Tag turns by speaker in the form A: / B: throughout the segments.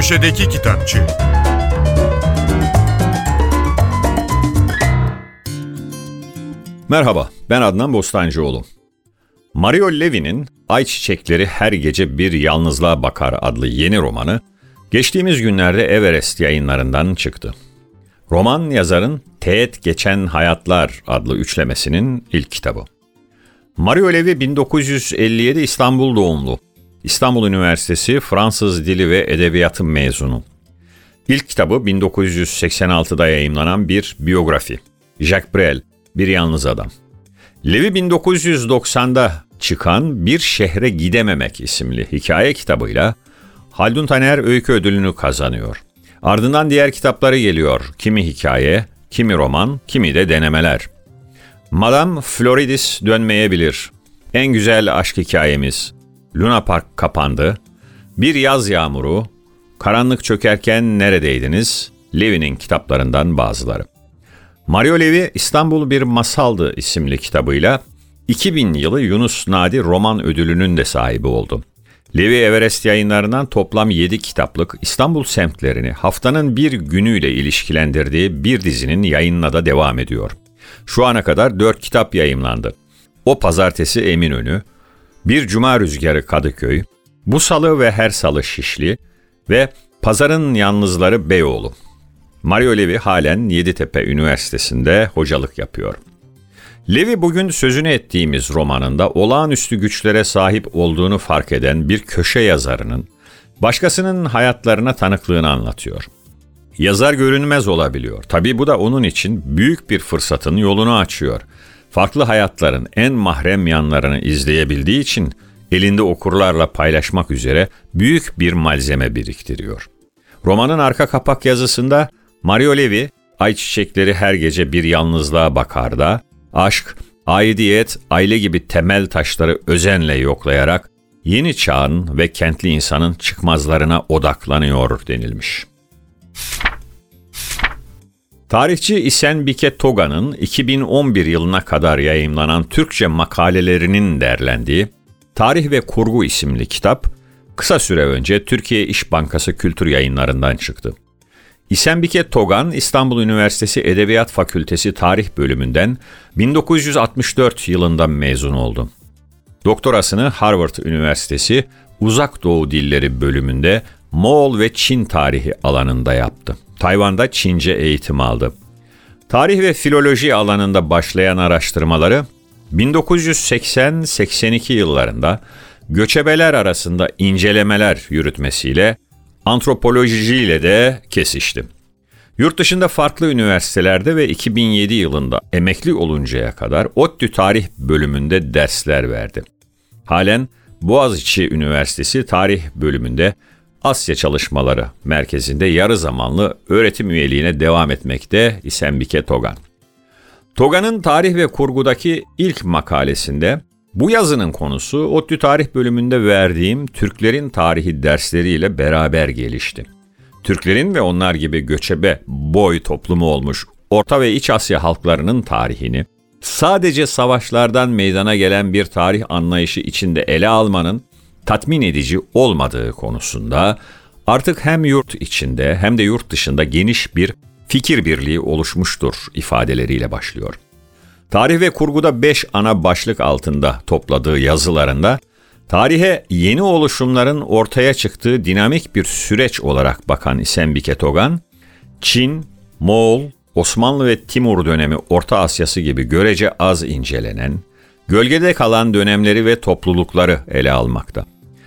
A: Köşedeki Kitapçı
B: Merhaba, ben Adnan Bostancıoğlu. Mario Levy'nin Ay Çiçekleri Her Gece Bir Yalnızlığa Bakar adlı yeni romanı, geçtiğimiz günlerde Everest yayınlarından çıktı. Roman yazarın Teğet Geçen Hayatlar adlı üçlemesinin ilk kitabı. Mario Levy 1957 İstanbul doğumlu. İstanbul Üniversitesi Fransız Dili ve Edebiyatı mezunu. İlk kitabı 1986'da yayımlanan bir biyografi. Jacques Brel, Bir Yalnız Adam. Levi 1990'da çıkan Bir Şehre Gidememek isimli hikaye kitabıyla Haldun Taner Öykü Ödülünü kazanıyor. Ardından diğer kitapları geliyor. Kimi hikaye, kimi roman, kimi de denemeler. Madame Floridis dönmeyebilir. En güzel aşk hikayemiz. Luna Park kapandı. Bir yaz yağmuru. Karanlık çökerken neredeydiniz? Levi'nin kitaplarından bazıları. Mario Levi İstanbul Bir Masaldı isimli kitabıyla 2000 yılı Yunus Nadi Roman Ödülü'nün de sahibi oldu. Levi Everest yayınlarından toplam 7 kitaplık İstanbul semtlerini haftanın bir günüyle ilişkilendirdiği bir dizinin yayınına da devam ediyor. Şu ana kadar 4 kitap yayımlandı. O pazartesi Eminönü, Bir Cuma Rüzgarı Kadıköy, Bu Salı ve Her Salı Şişli ve Pazarın Yalnızları Beyoğlu. Mario Levi halen Yeditepe Üniversitesi'nde hocalık yapıyor. Levi bugün sözünü ettiğimiz romanında olağanüstü güçlere sahip olduğunu fark eden bir köşe yazarının başkasının hayatlarına tanıklığını anlatıyor. Yazar görünmez olabiliyor. Tabii bu da onun için büyük bir fırsatın yolunu açıyor. Farklı hayatların en mahrem yanlarını izleyebildiği için elinde okurlarla paylaşmak üzere büyük bir malzeme biriktiriyor. Romanın arka kapak yazısında Mario Levi, ay çiçekleri her gece bir yalnızlığa bakar da, aşk, aidiyet, aile gibi temel taşları özenle yoklayarak yeni çağın ve kentli insanın çıkmazlarına odaklanıyor denilmiş. Tarihçi İsen Bike Toga'nın 2011 yılına kadar yayımlanan Türkçe makalelerinin derlendiği Tarih ve Kurgu isimli kitap, kısa süre önce Türkiye İş Bankası Kültür Yayınlarından çıktı. İsenbike Togan, İstanbul Üniversitesi Edebiyat Fakültesi Tarih Bölümünden 1964 yılında mezun oldu. Doktorasını Harvard Üniversitesi Uzak Doğu Dilleri bölümünde Moğol ve Çin tarihi alanında yaptı. Tayvan'da Çince eğitim aldı. Tarih ve filoloji alanında başlayan araştırmaları 1980-82 yıllarında göçebeler arasında incelemeler yürütmesiyle antropolojiyle de kesişti. Yurt dışında farklı üniversitelerde ve 2007 yılında emekli oluncaya kadar ODTÜ Tarih bölümünde dersler verdi. Halen Boğaziçi Üniversitesi Tarih bölümünde Asya Çalışmaları Merkezi'nde yarı zamanlı öğretim üyeliğine devam etmekte İsembike Togan. Togan'ın tarih ve kurgudaki ilk makalesinde bu yazının konusu ODTÜ Tarih bölümünde verdiğim Türklerin tarihi dersleriyle beraber gelişti. Türklerin ve onlar gibi göçebe boy toplumu olmuş Orta ve İç Asya halklarının tarihini sadece savaşlardan meydana gelen bir tarih anlayışı içinde ele almanın tatmin edici olmadığı konusunda artık hem yurt içinde hem de yurt dışında geniş bir fikir birliği oluşmuştur ifadeleriyle başlıyor. Tarih ve kurguda beş ana başlık altında topladığı yazılarında tarihe yeni oluşumların ortaya çıktığı dinamik bir süreç olarak bakan İsembike Togan, Çin, Moğol, Osmanlı ve Timur dönemi Orta Asyası gibi görece az incelenen, gölgede kalan dönemleri ve toplulukları ele almakta.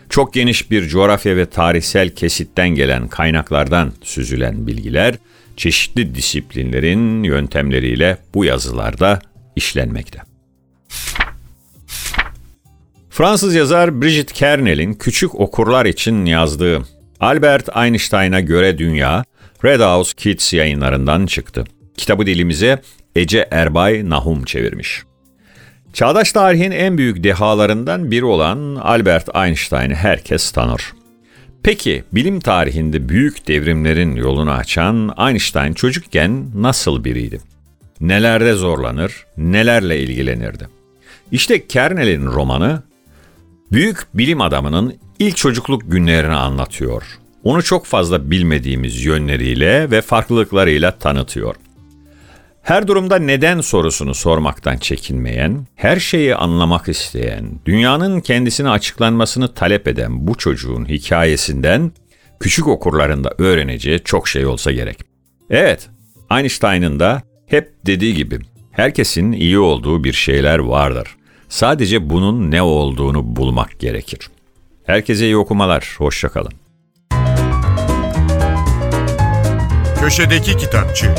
B: Çok geniş bir coğrafya ve tarihsel kesitten gelen kaynaklardan süzülen bilgiler, çeşitli disiplinlerin yöntemleriyle bu yazılarda işlenmekte. Fransız yazar Brigitte Kernel'in küçük okurlar için yazdığı Albert Einstein'a göre dünya Red House Kids yayınlarından çıktı. Kitabı dilimize Ece Erbay Nahum çevirmiş. Çağdaş tarihin en büyük dehalarından biri olan Albert Einstein'ı herkes tanır. Peki bilim tarihinde büyük devrimlerin yolunu açan Einstein çocukken nasıl biriydi? nelerde zorlanır, nelerle ilgilenirdi. İşte Kernel'in romanı büyük bilim adamının ilk çocukluk günlerini anlatıyor. onu çok fazla bilmediğimiz yönleriyle ve farklılıklarıyla tanıtıyor. Her durumda neden sorusunu sormaktan çekinmeyen, her şeyi anlamak isteyen, dünyanın kendisine açıklanmasını talep eden bu çocuğun hikayesinden küçük okurlarında öğreneceği çok şey olsa gerek. Evet, Einstein'ın da hep dediği gibi herkesin iyi olduğu bir şeyler vardır. Sadece bunun ne olduğunu bulmak gerekir. Herkese iyi okumalar, hoşçakalın.
A: Köşedeki Kitapçı